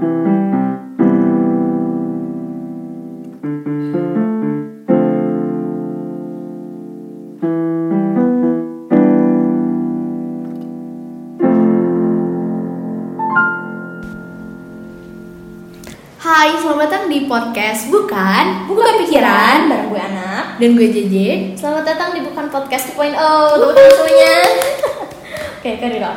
Hai, selamat datang di podcast Bukan Bukan Pikiran bareng gue anak. Dan gue JJ Selamat datang di bukan podcast 2.0 teman-teman semuanya. Oke, Karina.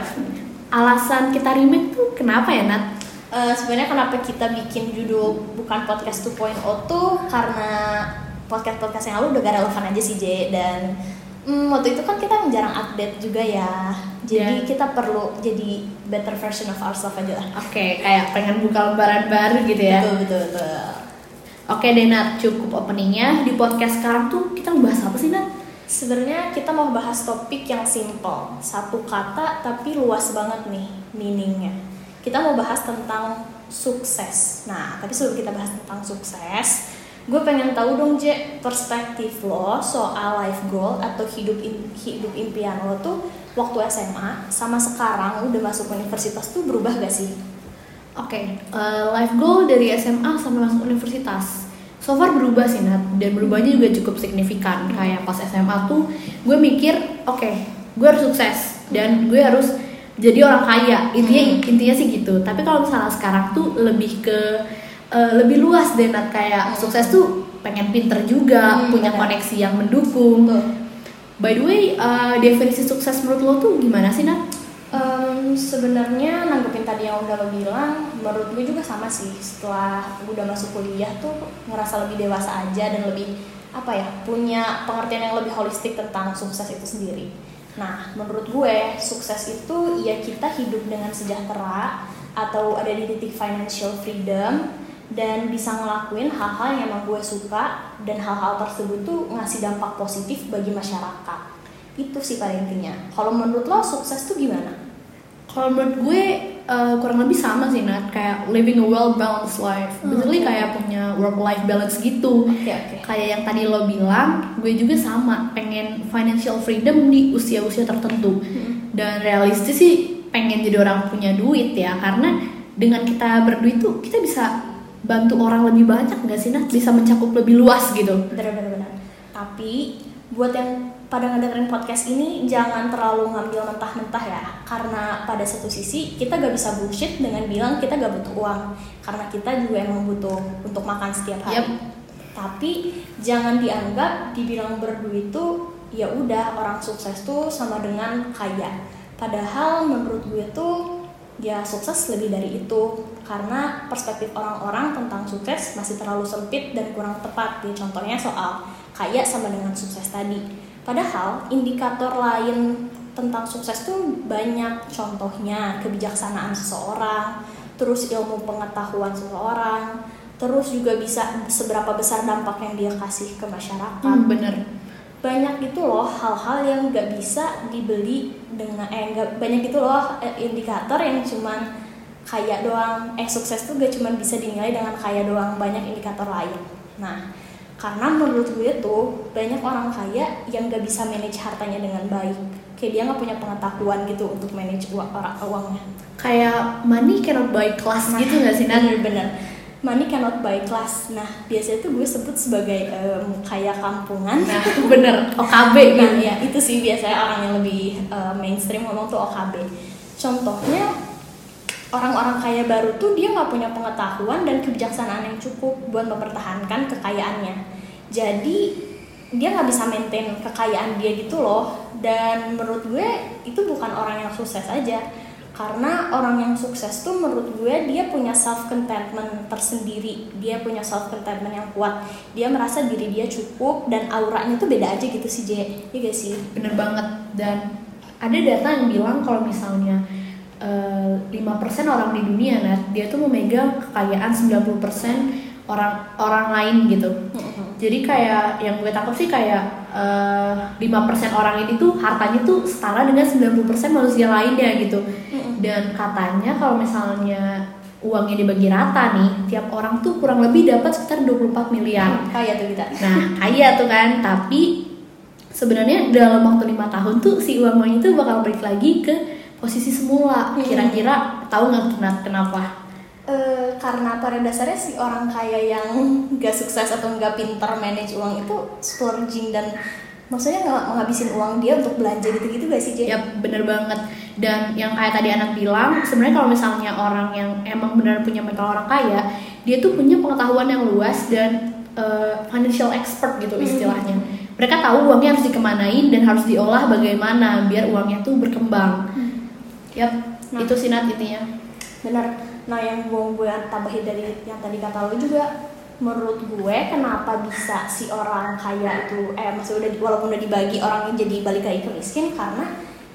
Alasan kita remake tuh kenapa ya Nat? Eh, sebenarnya kenapa kita bikin judul bukan podcast 2.0 tuh karena podcast-podcast yang lalu udah gak relevan aja sih J dan hmm, waktu itu kan kita jarang update juga ya. Jadi Ya. kita perlu jadi better version of ourselves aja lah. Oke, kayak pengen buka lembaran baru gitu ya Betul betul betul. Oke deh Nat, cukup openingnya Di podcast sekarang tuh kita membahas apa sih Nat? Sebenarnya kita mau bahas topik yang simple, satu kata tapi luas banget nih meaningnya. Kita mau bahas tentang sukses. Nah, tapi sebelum kita bahas tentang sukses, gue pengen tahu dong J, perspektif lo soal life goal atau hidup hidup impian lo tuh waktu SMA sama sekarang udah masuk universitas tuh berubah gak sih? Oke, eh, life goal dari SMA sampai masuk universitas So far berubah sih Nat, dan berubahnya juga cukup signifikan Kayak pas SMA tuh gue mikir, oke, gue harus sukses Dan gue harus jadi orang kaya, intinya intinya sih gitu Tapi kalau misalnya sekarang tuh lebih ke, eh, lebih luas deh Nat Kayak sukses tuh pengen pinter juga, Hmm, punya benar. koneksi yang mendukung Tuh. By the way, eh, definisi sukses menurut lo tuh gimana sih Nat? Em, sebenarnya nanggepin tadi yang udah lo bilang, menurut gue juga sama sih. Setelah gue udah masuk kuliah tuh ngerasa lebih dewasa aja dan lebih apa ya punya pengertian yang lebih holistik tentang sukses itu sendiri. Nah, menurut gue sukses itu ya kita hidup dengan sejahtera atau ada di titik financial freedom dan bisa ngelakuin hal-hal yang emang gue suka dan hal-hal tersebut tuh ngasih dampak positif bagi masyarakat. Itu sih pada intinya. Kalau menurut lo sukses tuh gimana? Kalau menurut gue eh, kurang lebih sama sih Nat, kayak living a well balanced life. Hmm. Basically kayak punya work life balance gitu. Oke oke. Kayak yang tadi lo bilang, gue juga sama, pengen financial freedom di usia-usia tertentu. Hmm. Dan realistis sih pengen jadi orang punya duit ya, karena dengan kita berduit tuh kita bisa bantu orang lebih banyak nggak sih Nat? Bisa mencakup lebih luas gitu. Bener. Tapi buat yang pada ngedengerin podcast ini jangan terlalu ngambil mentah-mentah ya. Karena pada satu sisi kita gak bisa bullshit dengan bilang kita gak butuh uang. Karena kita juga emang butuh untuk makan setiap hari. Yap. tapi jangan dianggap dibilang berduit tuh ya udah orang sukses tuh sama dengan kaya. Padahal menurut gue tuh ya sukses lebih dari itu. Karena perspektif orang-orang tentang sukses masih terlalu sempit dan kurang tepat. Ya contohnya soal kaya sama dengan sukses tadi padahal indikator lain tentang sukses tuh banyak. Contohnya kebijaksanaan seseorang terus ilmu pengetahuan seseorang terus juga bisa seberapa besar dampak yang dia kasih ke masyarakat. Hmm, bener. banyak gitu loh hal-hal yang nggak bisa dibeli dengan eh nggak banyak gitu loh eh, indikator yang cuman kaya doang. Eh sukses tuh gak cuman bisa dinilai dengan kaya doang banyak indikator lain. Nah karena menurut gue tuh banyak orang kaya yang gak bisa manage hartanya dengan baik kayak dia nggak punya pengetahuan gitu untuk manage uang orang uangnya Kayak money cannot buy class gitu nggak sih Nat? bener-bener money cannot buy class nah biasanya tuh gue sebut sebagai em, kaya kampungan Nah, bener. OKB Nah, gitu. ya itu sih biasanya orang yang lebih uh, mainstream ngomong tuh OKB. Contohnya orang-orang kaya baru tuh dia nggak punya pengetahuan dan kebijaksanaan yang cukup buat mempertahankan kekayaannya. Jadi dia nggak bisa maintain kekayaan dia gitu loh. Dan menurut gue itu bukan orang yang sukses aja. Karena orang yang sukses tuh menurut gue dia punya self contentment tersendiri. Dia punya self contentment yang kuat. Dia merasa diri dia cukup dan auranya tuh beda aja gitu sih J. Iya gak sih? bener banget dan ada data yang bilang kalau misalnya eh, 5% orang di dunia Nat, dia tuh memegang kekayaan 90% orang orang lain gitu. Jadi kayak yang gue tangkap sih kayak eh, 5% orang ini tuh hartanya tuh setara dengan 90% manusia lainnya gitu. Dan katanya kalau misalnya uangnya dibagi rata nih tiap orang tuh kurang lebih dapat sekitar 24 miliar. Kaya tuh kita. Nah, kaya tuh kan, tapi sebenarnya dalam waktu lima tahun tuh si uang uang itu bakal balik lagi ke posisi semula. Hmm. Kira-kira tahu nggak kena- kenapa? Eh, karena pada dasarnya si orang kaya yang gak sukses atau nggak pinter manage uang itu splurging dan maksudnya nggak menghabisin uang dia untuk belanja gitu-gitu gak sih Jay? Ya bener banget dan yang kayak tadi anak bilang sebenarnya kalau misalnya orang yang emang benar punya mental orang kaya dia tuh punya pengetahuan yang luas dan uh, financial expert gitu Hmm. istilahnya mereka tahu uangnya harus dikemanain dan harus diolah bagaimana biar uangnya tuh berkembang Yap, Nah. itu sih Nat intinya Bener. Nah yang gue gue tambahin dari yang tadi kata lo juga menurut gue kenapa bisa si orang kaya itu eh masih udah walaupun udah dibagi orangnya jadi balik lagi ke miskin karena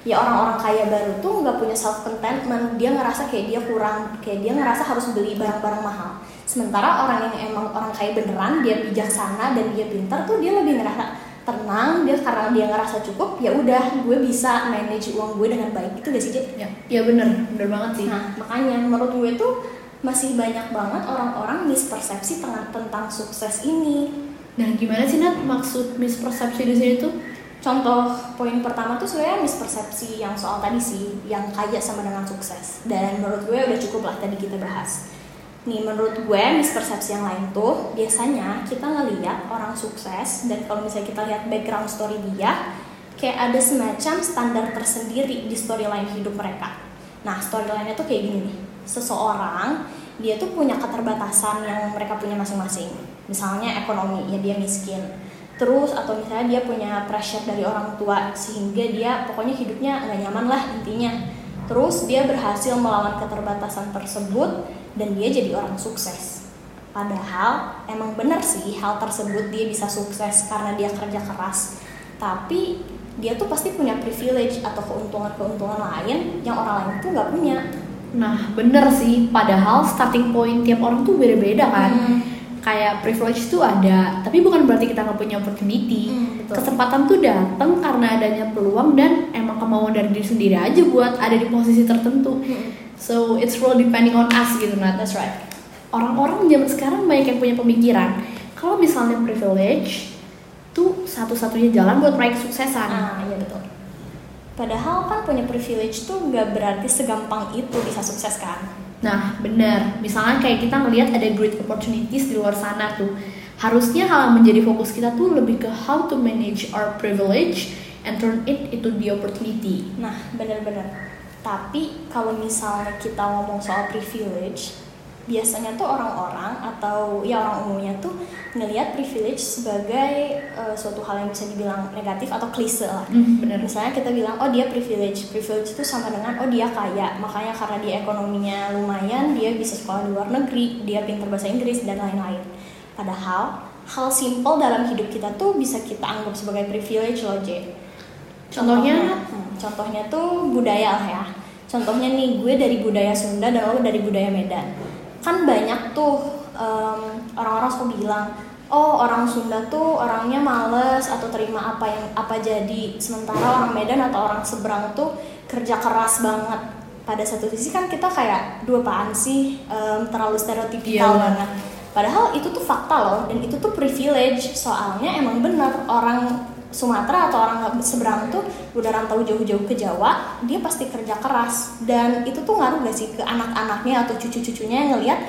ya orang-orang kaya baru tuh nggak punya self contentment dia ngerasa kayak dia kurang kayak dia ngerasa harus beli barang-barang mahal sementara orang yang emang orang kaya beneran dia bijaksana dan dia pintar tuh dia lebih ngerasa tenang dia karena dia ngerasa cukup ya udah gue bisa manage uang gue dengan baik itu gak sih Jay? ya ya bener bener banget sih Nah, makanya menurut gue tuh masih banyak banget orang-orang mispersepsi tentang, tentang sukses ini. nah gimana sih Nat maksud mispersepsi di sini tuh Contoh poin pertama tuh sebenarnya mispersepsi yang soal tadi sih, yang kaya sama dengan sukses. Dan menurut gue udah cukup lah tadi kita bahas. Nih menurut gue mispersepsi yang lain tuh biasanya kita ngeliat orang sukses dan kalau misalnya kita lihat background story dia kayak ada semacam standar tersendiri di storyline hidup mereka. Nah storyline-nya tuh kayak gini nih, seseorang dia tuh punya keterbatasan yang mereka punya masing-masing. Misalnya ekonomi, ya dia miskin. Terus atau misalnya dia punya pressure dari orang tua sehingga dia pokoknya hidupnya nggak nyaman lah intinya. Terus dia berhasil melawan keterbatasan tersebut dan dia jadi orang sukses. Padahal emang benar sih hal tersebut dia bisa sukses karena dia kerja keras. Tapi dia tuh pasti punya privilege atau keuntungan-keuntungan lain yang orang lain tuh nggak punya. nah bener sih padahal starting point tiap orang tuh beda-beda kan Hmm. kayak privilege tuh ada tapi bukan berarti kita nggak punya opportunity Hmm, betul. kesempatan tuh datang karena adanya peluang dan emang kemauan dari diri sendiri aja buat ada di posisi tertentu Hmm. So it's really depending on us gitu Nat That's right. orang-orang zaman sekarang banyak yang punya pemikiran kalau misalnya privilege tuh satu-satunya jalan buat meraih kesuksesan Ah, iya betul. Padahal kan punya privilege tuh nggak berarti segampang itu bisa sukses kan? Nah, benar. Misalnya kayak kita ngelihat ada great opportunities di luar sana tuh. Harusnya hal yang menjadi fokus kita tuh lebih ke how to manage our privilege and turn it into the opportunity. Nah, bener-bener. Tapi kalau misalnya kita ngomong soal privilege, biasanya tuh orang-orang atau ya orang umumnya tuh ngelihat privilege sebagai eh, suatu hal yang bisa dibilang negatif atau klise lah. Hmm, benar. Misalnya kita bilang, oh dia privilege. Privilege itu sama dengan, oh dia kaya. Makanya karena dia ekonominya lumayan, dia bisa sekolah di luar negeri, dia pintar bahasa Inggris, dan lain-lain. Padahal, hal simple dalam hidup kita tuh bisa kita anggap sebagai privilege loh, J. Contohnya? Contohnya tuh budaya lah ya. Contohnya nih, gue dari budaya Sunda dan lo dari budaya Medan. Kan banyak tuh em, orang-orang suka bilang, oh orang Sunda tuh orangnya males atau terima apa yang apa jadi. Sementara orang Medan atau orang seberang tuh kerja keras banget. Pada satu sisi kan kita kayak dua apaan sih em, terlalu stereotipikal Iya. banget. Padahal itu tuh fakta loh dan itu tuh privilege soalnya emang benar orang Sumatera atau orang seberang tuh udah rantau jauh-jauh ke Jawa dia pasti kerja keras dan itu tuh ngaruh gak sih ke anak-anaknya atau cucu-cucunya yang ngelihat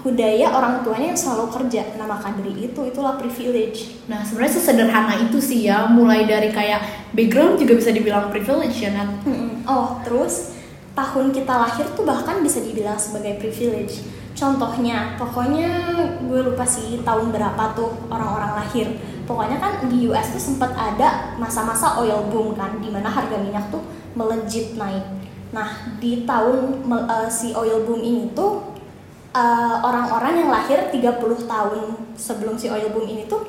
budaya orang tuanya yang selalu kerja nah maka dari itu itulah privilege Nah, sebenarnya sesederhana itu sih ya, mulai dari kayak background juga bisa dibilang privilege ya, Nat. Mm-mm. Oh, terus tahun kita lahir tuh bahkan bisa dibilang sebagai privilege. Contohnya, pokoknya gue lupa sih tahun berapa tuh orang-orang lahir. Pokoknya kan di US tuh sempat ada masa-masa oil boom kan, di mana harga minyak tuh melejit naik. Nah, di tahun eh, si oil boom ini tuh eh, orang-orang yang lahir 30 tahun sebelum si oil boom ini tuh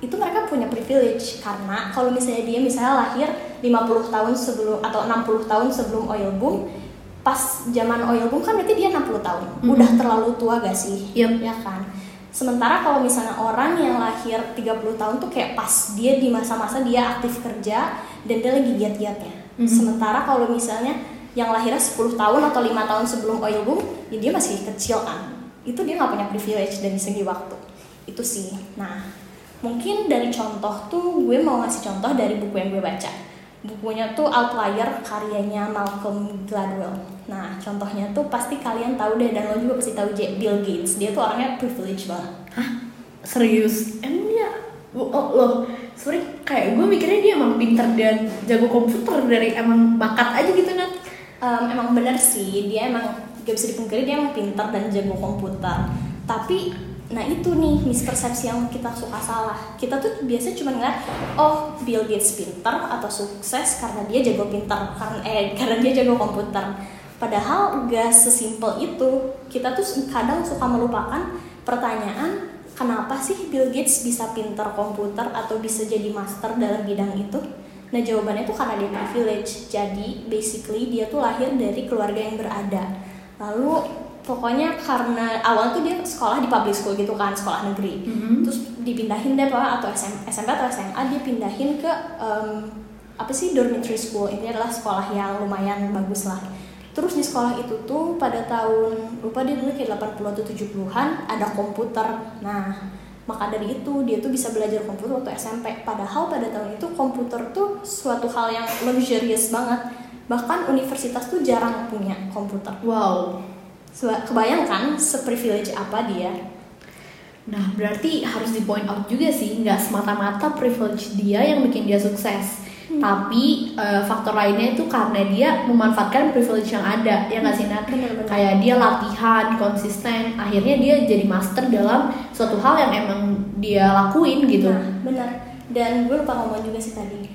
itu mereka punya privilege karena kalau misalnya dia misalnya lahir 50 tahun sebelum atau 60 tahun sebelum oil boom pas zaman oil boom kan berarti dia 60 tahun Mhm. udah terlalu tua gak sih Yep. ya kan sementara kalau misalnya orang yang lahir 30 tahun tuh kayak pas dia di masa-masa dia aktif kerja dan dia lagi giat-giatnya. Mhm. sementara kalau misalnya yang lahirnya 10 tahun atau lima tahun sebelum oil boom ya dia masih kecil kan. Itu dia nggak punya privilege dari segi waktu. Itu sih. Nah mungkin dari contoh tuh gue mau ngasih contoh dari buku yang gue baca bukunya tuh Outlier karyanya Malcolm Gladwell. Nah contohnya tuh pasti kalian tahu deh dan lo juga pasti tahu J- Bill Gates. Dia tuh orangnya privilege banget. Hah? Serius? Emang dia? Oh, loh, sorry kayak gue mikirnya dia emang pinter dan jago komputer dari emang bakat aja gitu Nat. Em, emang bener sih. Dia emang gak bisa dipungkiri dia emang pinter dan jago komputer. Tapi nah itu nih mispersepsi yang kita suka salah kita tuh biasa cuma ngeliat oh Bill Gates pinter atau sukses karena dia jago pinter karena eh karena dia jago komputer padahal gak sesimpel itu kita tuh kadang suka melupakan pertanyaan kenapa sih Bill Gates bisa pinter komputer atau bisa jadi master dalam bidang itu Nah jawabannya tuh karena dia privilege. Jadi basically dia tuh lahir dari keluarga yang berada. Lalu pokoknya karena awal tuh dia sekolah di public school gitu kan, sekolah negeri. Mhm. Terus dipindahin deh pokoknya atau SM, SMP atau SMA dia pindahin ke em, apa sih dormitory school. Ini adalah sekolah yang lumayan bagus lah. Terus di sekolah itu tuh pada tahun lupa dia dulu kayak 80 atau 70-an ada komputer. Nah, maka dari itu dia tuh bisa belajar komputer waktu SMP padahal pada tahun itu komputer tuh suatu hal yang luxurious banget bahkan universitas tuh jarang punya komputer Wow kebayang kan seprivilege apa dia? Nah berarti harus di point out juga sih nggak semata-mata privilege dia yang bikin dia sukses. Tapi eh, faktor lainnya itu karena dia memanfaatkan privilege yang ada Ya nggak sih Nat? Kayak dia latihan, konsisten Akhirnya dia jadi master dalam suatu hal yang emang dia lakuin gitu. Nah benar. Dan gue lupa ngomong juga sih tadi.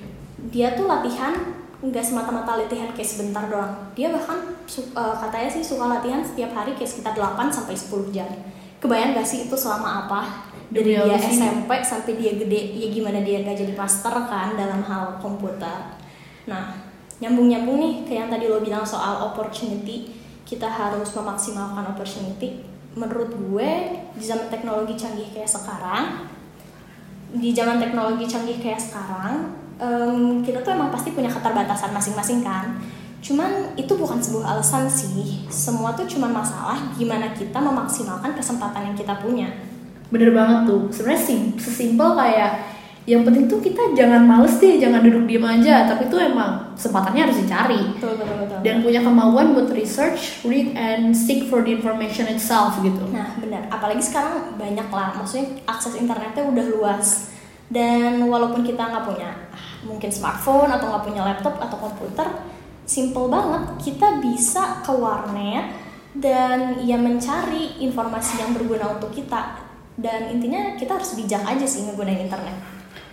Dia tuh latihan nggak semata-mata latihan kayak sebentar doang. Dia bahkan eh, katanya sih suka latihan setiap hari kayak sekitar 8 sampai 10 jam. Kebayang gak sih itu selama apa? Dari Demi dia? SMP sampai dia gede ya gimana dia nggak jadi master kan dalam hal komputer. Nah nyambung-nyambung nih ke yang tadi lo bilang soal opportunity kita harus memaksimalkan opportunity. Menurut gue di zaman teknologi canggih kayak sekarang di zaman teknologi canggih kayak sekarang em, kita tuh emang pasti punya keterbatasan masing-masing kan cuman itu bukan sebuah alasan sih semua tuh cuman masalah gimana kita memaksimalkan kesempatan yang kita punya Bener banget tuh Sebenarnya sim- sesimpel kayak yang penting tuh kita jangan males deh, jangan duduk diem aja, tapi tuh emang kesempatannya harus dicari. betul betul betul dan punya kemauan buat research, read and seek for the information itself gitu. Nah, benar. Apalagi sekarang banyak lah, maksudnya akses internetnya udah luas. Dan walaupun kita nggak punya mungkin smartphone atau nggak punya laptop atau komputer, simple banget kita bisa ke warnet dan ya mencari informasi yang berguna untuk kita. Dan intinya kita harus bijak aja sih ngegunain internet.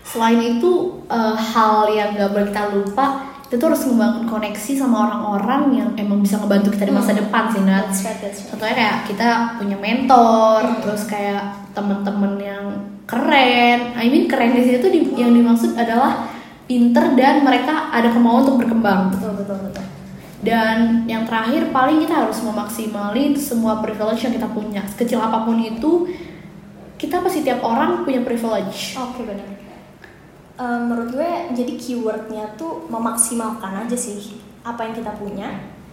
Selain itu eh, hal yang gak boleh kita lupa, kita tuh harus membangun koneksi sama orang-orang yang emang bisa ngebantu kita di masa Hmm. depan sih Nat. Right, right. Contohnya kayak kita punya mentor, Hmm. terus kayak temen-temen yang keren. I mean keren di sini tuh di- yang dimaksud adalah pinter dan mereka ada kemauan untuk berkembang. Betul, betul, betul. Dan yang terakhir paling kita harus memaksimalin semua privilege yang kita punya. Sekecil apa pun itu, kita pasti tiap orang punya privilege. Oke benar. Eh, menurut gue jadi keywordnya tuh memaksimalkan aja sih apa yang kita punya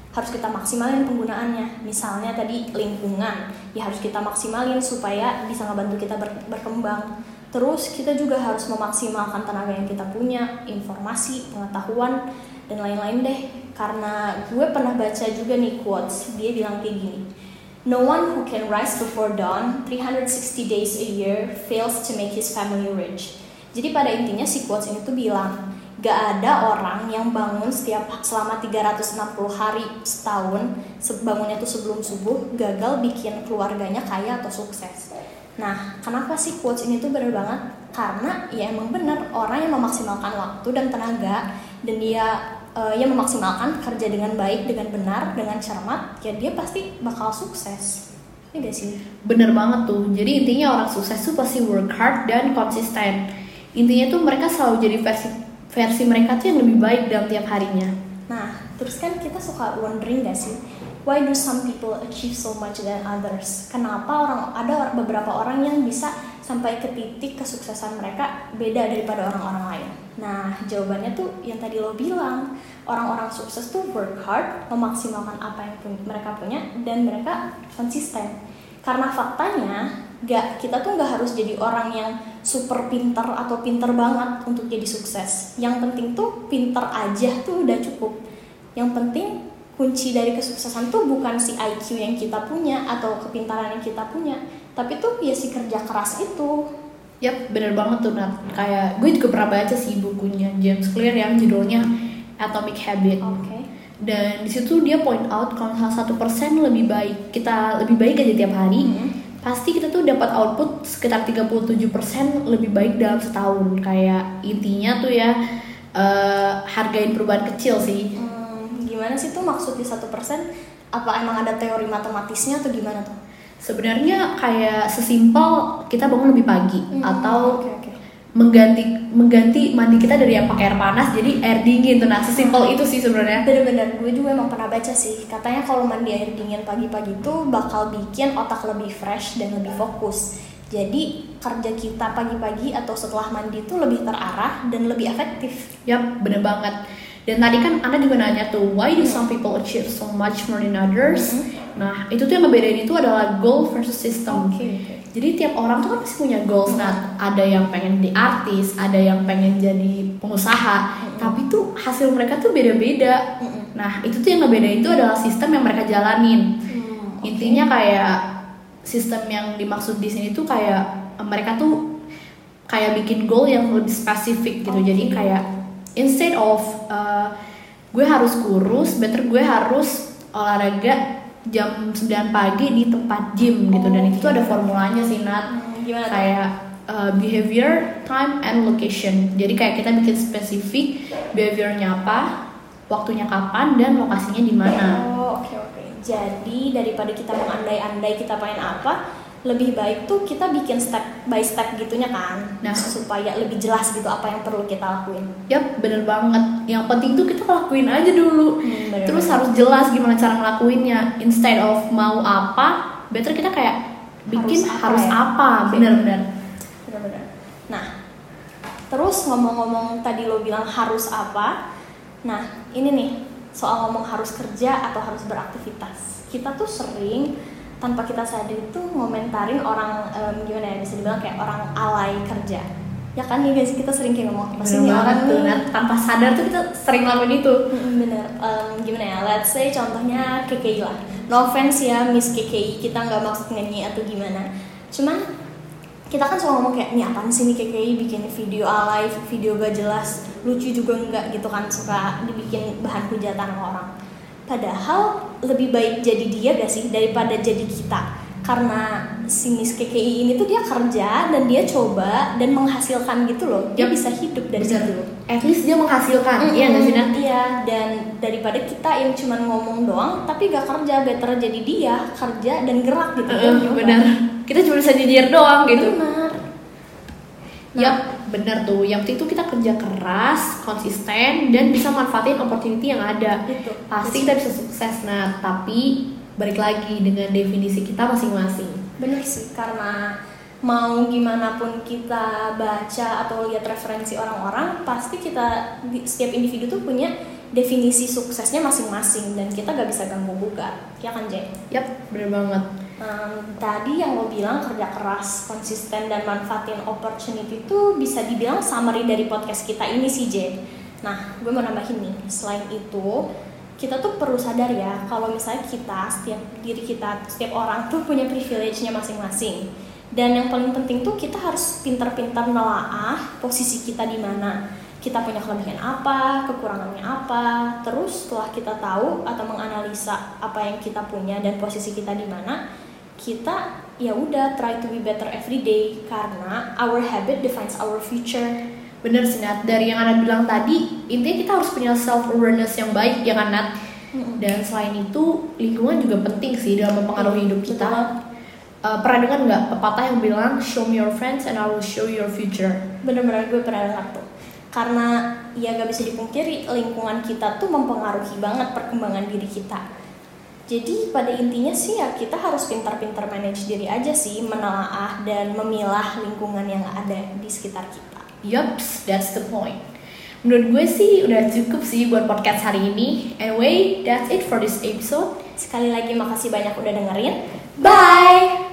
harus kita maksimalin penggunaannya. Misalnya tadi lingkungan ya harus kita maksimalin supaya bisa ngebantu kita ber- berkembang. Terus kita juga harus memaksimalkan tenaga yang kita punya, informasi, pengetahuan dan lain-lain deh. Karena gue pernah baca juga nih quotes dia bilang kayak gini. No one who can rise before dawn 360 days a year fails to make his family rich. Jadi pada intinya si quotes ini tuh bilang, gak ada orang yang bangun setiap selama 360 hari setahun, se- bangunnya tuh sebelum subuh, gagal bikin keluarganya kaya atau sukses. Nah, kenapa sih quotes ini tuh bener banget? Karena ya emang bener orang yang memaksimalkan waktu dan tenaga dan dia eh, yang memaksimalkan kerja dengan baik, dengan benar, dengan cermat, ya dia pasti bakal sukses. Ini gak sih? Bener banget tuh. Jadi intinya orang sukses tuh pasti work hard dan konsisten. Intinya tuh mereka selalu jadi versi versi mereka tuh yang lebih baik dalam tiap harinya. Nah, terus kan kita suka wondering gak sih, why do some people achieve so much than others? Kenapa orang ada beberapa orang yang bisa sampai ke titik kesuksesan mereka beda daripada orang-orang lain? Nah, jawabannya tuh yang tadi lo bilang, orang-orang sukses tuh work hard, memaksimalkan apa yang pun- mereka punya dan mereka konsisten. Karena faktanya, gak kita tuh nggak harus jadi orang yang super pinter atau pinter banget untuk jadi sukses. Yang penting tuh pinter aja tuh udah cukup. Yang penting kunci dari kesuksesan tuh bukan si IQ yang kita punya atau kepintaran yang kita punya, tapi tuh ya si kerja keras itu. Yap, bener banget tuh Nat. Kayak gue juga pernah baca sih bukunya James Clear yang judulnya Atomic Habit. Oke. Dan di situ dia point out kalau salah satu persen lebih baik kita lebih baik aja tiap hari, Hmm. Pasti kita tuh dapat output sekitar 37% lebih baik dalam setahun. Kayak intinya tuh ya eh, hargain perubahan kecil sih. Hmm, gimana sih tuh maksudnya satu persen? Apa emang ada teori matematisnya atau gimana tuh? Sebenarnya kayak sesimpel kita bangun lebih pagi Hmm, atau oke. Mengganti mengganti mandi kita dari yang pakai air panas jadi air dingin. Tuh nah sesimpel itu sih sebenarnya. Bener-bener, gue juga emang pernah baca sih. Katanya kalau mandi air dingin pagi-pagi tuh bakal bikin otak lebih fresh dan lebih fokus. Jadi kerja kita pagi-pagi atau setelah mandi tuh lebih terarah dan lebih efektif. Yap, bener banget. Dan tadi kan Anda juga nanya tuh, why do some people achieve so much more than others? Nah, itu tuh yang ngebedain itu adalah goal versus system. Oke. Jadi tiap orang tuh kan pasti punya goals. Nah, ada yang pengen jadi artis, ada yang pengen jadi pengusaha, tapi tuh hasil mereka tuh beda-beda. Mm-mm. Nah, itu tuh yang ngebedain itu adalah sistem yang mereka jalanin. Hmm, oke. Intinya kayak sistem yang dimaksud di sini tuh kayak mereka tuh kayak bikin goal yang lebih spesifik gitu. Jadi Oke. kayak instead of uh, gue harus kurus, better gue harus olahraga jam 9 pagi di tempat gym gitu. Dan itu tuh ada formulanya sih Nat. Hmm, gimana? Kayak uh, behavior, time, and location. Jadi kayak kita bikin spesifik behaviornya apa, waktunya kapan, dan lokasinya di mana. Oh, oke oke. Jadi daripada kita mengandai-andai kita pengen apa, lebih baik tuh kita bikin step by step gitunya kan. Nah. supaya lebih jelas gitu apa yang perlu kita lakuin. Yap, bener banget. Yang penting tuh kita lakuin aja dulu. Hmm, bener Terus banget. harus jelas gimana cara ngelakuinnya. Instead of mau apa, better kita kayak bikin Harus apa harus ya? apa. Bener-bener. Benar-benar. Nah, terus ngomong-ngomong tadi lo bilang harus apa? Nah, ini nih soal ngomong harus kerja atau harus beraktivitas. Kita tuh sering tanpa kita sadar itu ngomentarin orang em, gimana ya bisa dibilang kayak orang alay kerja. Ya kan ya guys kita sering kayak ngomong apa Bener nih orang tuh. nih?" Tanpa sadar tuh kita sering ngelakuin itu. Bener, Em, gimana ya? Let's say contohnya KKI lah. No offense ya Miss KKI, kita nggak maksud nyanyi atau gimana. Cuman kita kan suka ngomong kayak, ini apaan sih nih KKI bikin video alay, video gak jelas, lucu juga enggak gitu kan, suka dibikin bahan hujatan orang. Padahal lebih baik jadi dia gak sih daripada jadi kita. Karena si Miss KKI ini tuh dia kerja dan dia coba dan menghasilkan gitu loh. Dia Yap. bisa hidup dari Bener. situ. At least dia menghasilkan. Iya nggak sih? Iya, dan daripada kita yang cuma ngomong doang tapi gak kerja, better jadi dia kerja dan gerak gitu. Dia nyoba. bener. Kita cuma bisa nyinyir doang gitu. Benar. Nah. Bener tuh. Yang penting tuh kita kerja keras, konsisten, dan bisa manfaatin opportunity yang ada. Itu. Pasti kita bisa sukses, nah tapi balik lagi dengan definisi kita masing-masing. Bener sih, karena mau gimana pun kita baca atau lihat referensi orang-orang, pasti kita setiap individu tuh punya definisi suksesnya masing-masing dan kita gak bisa ganggu gugat. Ya kan, Jay? Yap, bener banget. Um, tadi yang lo bilang kerja keras, konsisten dan manfaatin opportunity itu bisa dibilang summary dari podcast kita ini sih J. Nah, gue mau nambahin nih. Selain itu, kita tuh perlu sadar ya kalau misalnya kita setiap diri kita, setiap orang tuh punya privilege-nya masing-masing. Dan yang paling penting tuh kita harus pintar-pintar nelaah posisi kita di mana. Kita punya kelebihan apa, kekurangannya apa. Terus setelah kita tahu atau menganalisa apa yang kita punya dan posisi kita di mana, kita ya udah try to be better every day karena our habit defines our future. Bener sih Nat, dari yang Anda bilang tadi, intinya kita harus punya self awareness yang baik ya kan Nat? Dan selain itu, lingkungan juga penting sih dalam mempengaruhi hidup kita. Betul. Eh, pernah dengar nggak pepatah yang bilang show me your friends and I will show you your future? Bener-bener gue pernah dengar tuh. Karena ya gak bisa dipungkiri lingkungan kita tuh mempengaruhi banget perkembangan diri kita. Jadi pada intinya sih ya kita harus pintar-pintar manage diri aja sih, menelaah dan memilah lingkungan yang ada di sekitar kita. Yups, that's the point. Menurut gue sih udah cukup sih buat podcast hari ini. Anyway, that's it for this episode. Sekali lagi makasih banyak udah dengerin. Bye!